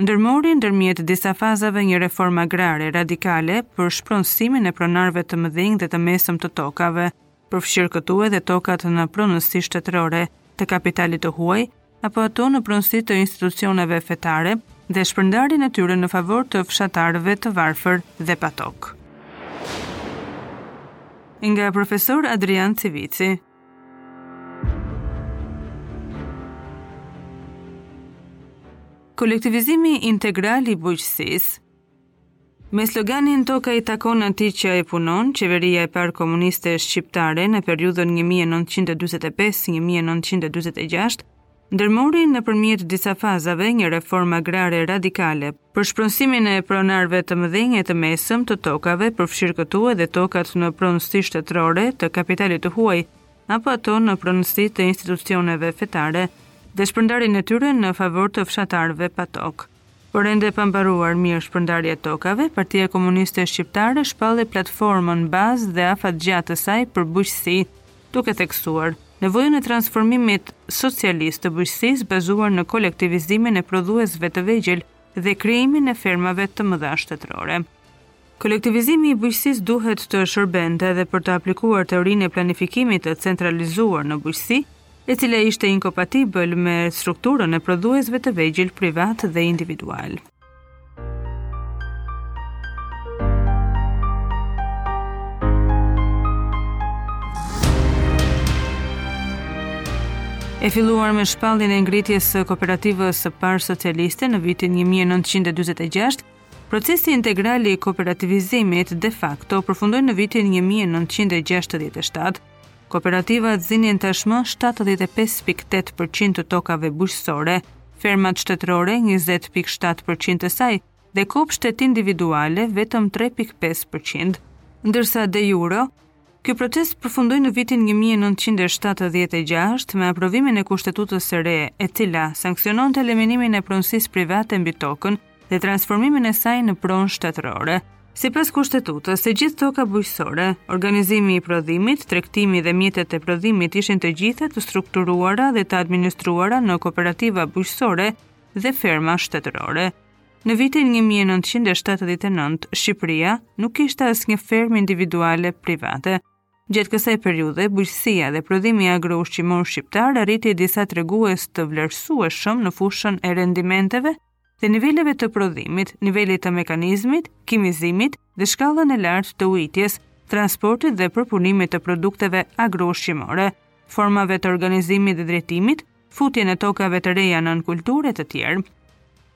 Ndërmori ndërmjet disa fazave një reformë agrare radikale për shpronësimin e pronarëve të mëdhenj dhe të mesëm të tokave, përfshirë këtu edhe tokat në pronësi shtetërore të kapitalit të huaj apo ato në pronësi të institucioneve fetare dhe shpërndarjen e tyre në favor të fshatarëve të varfër dhe pa tokë. Nga profesor Adrian Civici. Kolektivizimi integral i bujqësisë. Me sloganin Toka i takon atij që e punon, qeveria e parë komuniste shqiptare në periudhën 1945-1946 Ndërmori nëpërmjet disa fazave një reformë agrare radikale, për shpronësimin e pronarëve të mëdhenj e të mesëm të tokave, përfshirë këtu edhe tokat në pronësi shtetërore të kapitalit të huaj apo ato në pronësi të institucioneve fetare, dhe shpërndarjen e tyre në favor të fshatarëve pa tokë. Por ende pa mbaruar mirë shpërndarja e tokave, Partia Komuniste Shqiptare shpalli platformën bazë dhe afatgjatë të saj për bujqësi, duke theksuar, nevojën e transformimit socialist të bujqësisë bazuar në kolektivizimin e prodhuesve të vegjël dhe krijimin e fermave të mëdha shtetërore. Kolektivizimi i bujqësisë duhet të shërbente dhe për të aplikuar teorinë e planifikimit të centralizuar në bujqësi, e cila ishte inkompatibël me strukturën e prodhuesve të vegjël privatë dhe individualë. E filluar me shpalljen e ngritjes së kooperativës së parë socialiste në vitin 1946, Procesi integral i kooperativizimit de facto përfundoi në vitin 1967. Kooperativat zinin tashmë 75.8 për qind të tokave bujqësore, fermat shtetërore 20.7 për qind të saj dhe kopshtet individuale vetëm 3.5 për qind. Ndërsa de juro, Ky proces përfundoi në vitin një mijë e nëntëqind e shtatëdhjetë e gjashtë me aprovimin e Kushtetutës së re, e cila sanksiononte eliminimin e pronësisë private mbi tokën dhe transformimin e saj në pronë shtetërore. Sipas Kushtetutës, e gjithë toka bujqësore, organizimi i prodhimit, tregtimi dhe mjetet e prodhimit ishin të gjitha të strukturuara dhe të administruara në kooperativa bujqësore dhe ferma shtetërore. Në vitin 1979, Shqipëria nuk kishte asnjë fermë individuale private. Gjatë kësaj periudhe, bujqësia dhe prodhimi agro-ushqimor shqiptar arriti disa tregues të vlerësueshëm në fushën e rendimenteve dhe niveleve të prodhimit, nivelit të mekanizmit, kimizimit dhe shkallën e lartë të ujitjes, transportit dhe përpunimit të produkteve agro-ushqimore, formave të organizimit dhe drejtimit, futjen e tokave të reja nën kulturë e të tjerë.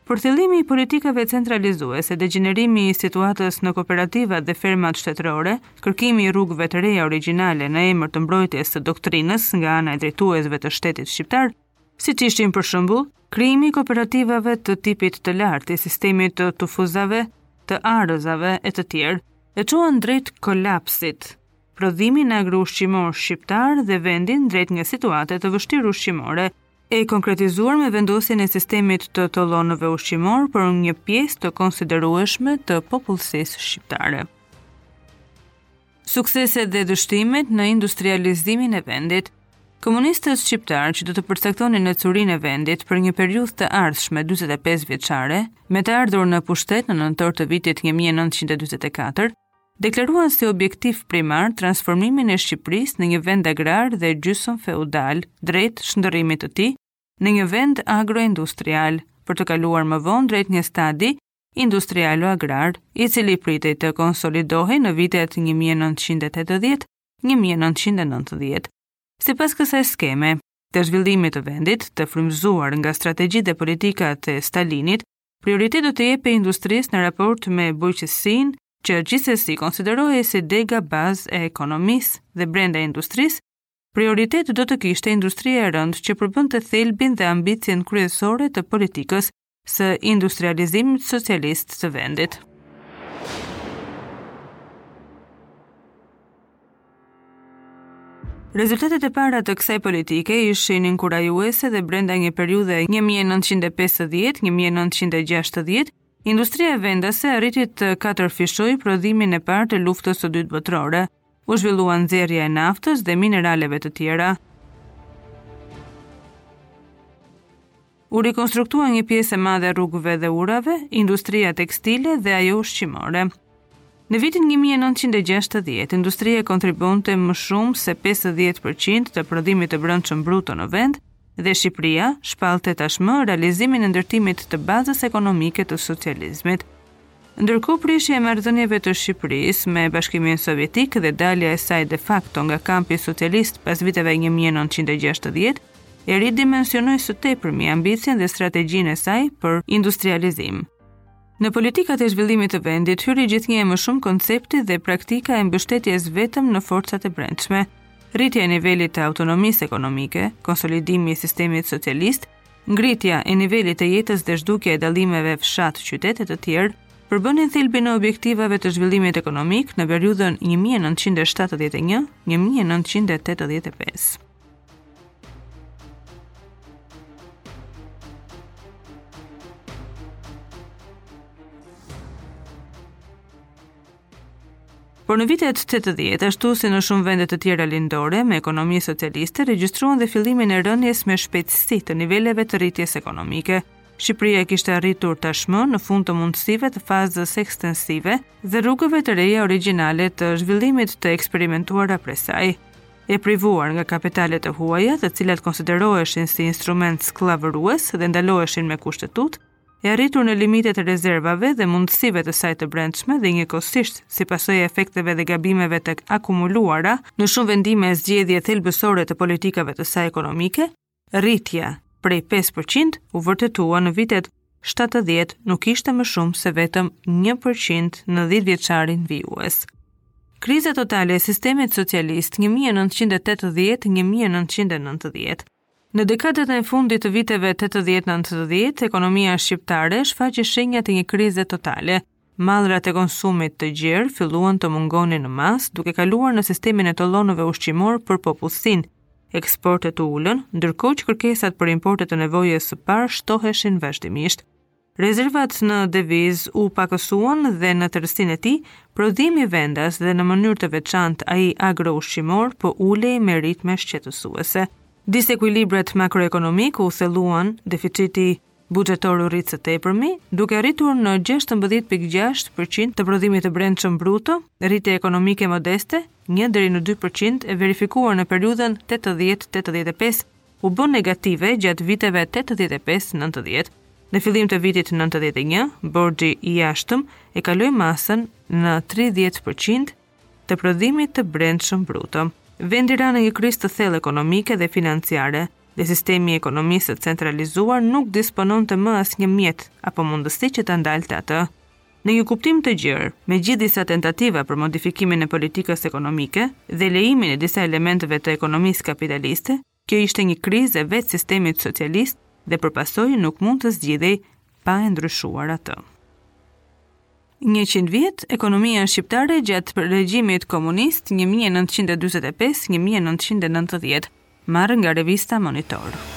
Përthellimi i politikave centralizuese, degjenerimi i situatës në kooperativat dhe fermat shtetërore, kërkimi i rrugëve të reja origjinale në emër të mbrojtjes së doktrinës nga ana e drejtuesve të shtetit shqiptar, siç ishin për shembull, krijimi i kooperativave të tipit të lartë, i sistemit të tufëzave, të arëzave e të tjerë, e çuan drejt kolapsit. prodhimin agro-ushqimor shqiptar dhe vendin drejt një situate të vështirë ushqimore, e konkretizuar me vendosjen e sistemit të tollonëve ushqimorë për një pjesë të konsiderueshme të popullsisë shqiptare. Sukseset dhe dështimet në industrializimin e vendit. Komunistët shqiptarë që do të përcaktonin ecurinë e vendit për një periudhë të ardhshme 45 vjeçare, me të ardhur në pushtet në nëntor të vitit 1944, deklaruan si objektiv primar transformimin e Shqipërisë në një vend agrar dhe gjysmë feudal, drejt shndërrimit të tij në një vend agroindustrial, për të kaluar më vonë drejt një stadi industrialo-agrar, i cili pritej të konsolidohej në vitet 1980 1990. Sipas kësaj skeme të zhvillimit të vendit, të frymëzuar nga strategjitë dhe politikat e Stalinit, Prioritet do t'i jepej industrisë në raport me bujqësinë, që gjithsesi konsiderohej si dega bazë e ekonomisë dhe brenda industrisë, prioritet do të kishte industria e rëndë që përbënte thelbin dhe ambicien kryesore të politikës së industrializimit socialist të vendit. Rezultatet e para të kësaj politike ishin inkurajuese dhe brenda një periudhe 1950-1960, industria vendase arriti të katërfishojë prodhimin e para luftës së dytë botërore. U zhvilluan nxjerrja e naftës dhe mineraleve të tjera. U rikonstruktua një pjesë e madhe e rrugëve dhe urave, industria tekstile dhe ajo ushqimore. Në vitin 1960, industria kontribuonte më shumë se 50% të prodhimit të brendshëm bruto në vend dhe Shqipëria shpallte tashmë realizimin e ndërtimit të bazës ekonomike të socializmit. Ndërkohë prishja e marrëdhënieve të Shqipërisë me Bashkimin Sovjetik dhe dalja e saj de facto nga kampi socialist pas viteve një mijë e nëntëqind e gjashtëdhjetë e ridimensionoi së tepërmi ambicien dhe strategjinë e saj për industrializim. Në politikat e zhvillimit të vendit hyri gjithnjë e më shumë koncepti dhe praktika e mbështetjes vetëm në forcat e brendshme. Rritja e nivelit të autonomisë ekonomike, konsolidimi i sistemit socialist, Ngritja e nivelit të jetës dhe zhdukja e dallimeve fshat-qytet e të tjerë përbënin thelbin e objektivave të zhvillimit ekonomik në periudhën 1971-1985. Por në vitet 80, ashtu si në shumë vende të tjera lindore me ekonomi socialiste, regjistruan dhe fillimin e rënies me shpejtësi të niveleve të rritjes ekonomike. Shqipëria kishte arritur tashmë në fund të mundësive të fazës ekstensive dhe rrugëve të reja origjinale të zhvillimit të eksperimentuara prej saj. E privuar nga kapitale të huaja, të cilat konsideroheshin si instrument skllavërues dhe ndaloheshin me kushtetutë, e arritur në limitet e rezervave dhe mundësive të saj të brendshme dhe njëkohësisht si pasojë e efekteve dhe gabimeve të akumuluara në shumë vendime e zgjedhje thelbësore të politikave të saj ekonomike, rritja prej 5% u vërtetua në vitet 70 nuk ishte më shumë se vetëm 1% në 10 vjeçarin vijues. Kriza totale e sistemit socialist 1980-1990 Në dekadat e fundit të viteve tetëdhjetë-nëntëdhjetë, ekonomia shqiptare shfaqi shenjat e një krize totale. Mallrat e konsumit të gjerë filluan të mungonin në masë, duke kaluar në sistemin e tollonëve ushqimorë për popullsinë, eksportet u ulën, ndërkohë që kërkesat për importe të nevojës së parë shtoheshin vazhdimisht. Rezervat në devizë u pakësuan dhe në tërësinë e tij, prodhimi vendas dhe në mënyrë të veçantë ai agro-ushqimor po ulej me ritme shqetësuese. Disekuilibrat makroekonomikë u thelluan, deficiti buxhetor u rrit së tepërmi, duke arritur në gjashtëmbëdhjetë pikë gjashtë për qind të prodhimit të brendshëm bruto, rritje ekonomike modeste, një deri në dy për qind e verifikuar në periudhën tetëdhjetë tetëdhjetë e pesë, u bë negative gjatë viteve tetëdhjetë e pesë, nëntëdhjetë. Në fillim të vitit nëntëdhjetë e një, borxhi i jashtëm e kaloi masën në tridhjetë për qind të prodhimit të brendshëm bruto. Vendi ra në një krizë të thellë ekonomike dhe financiare, dhe sistemi i ekonomisë së centralizuar nuk dispononte më asnjë mjet apo mundësi që ta ndalte atë. Në një kuptim të gjerë, me gjithë disa tentativa për modifikimin e politikës ekonomike dhe lejimin e disa elementëve të ekonomisë kapitaliste, kjo ishte një krizë e vetë sistemit socialist dhe për pasojë nuk mund të zgjidhej pa e ndryshuar atë. Njëqind vjet, ekonomia shqiptare gjatë regjimit komunist 1945-1990, Marrë nga revista Monitor.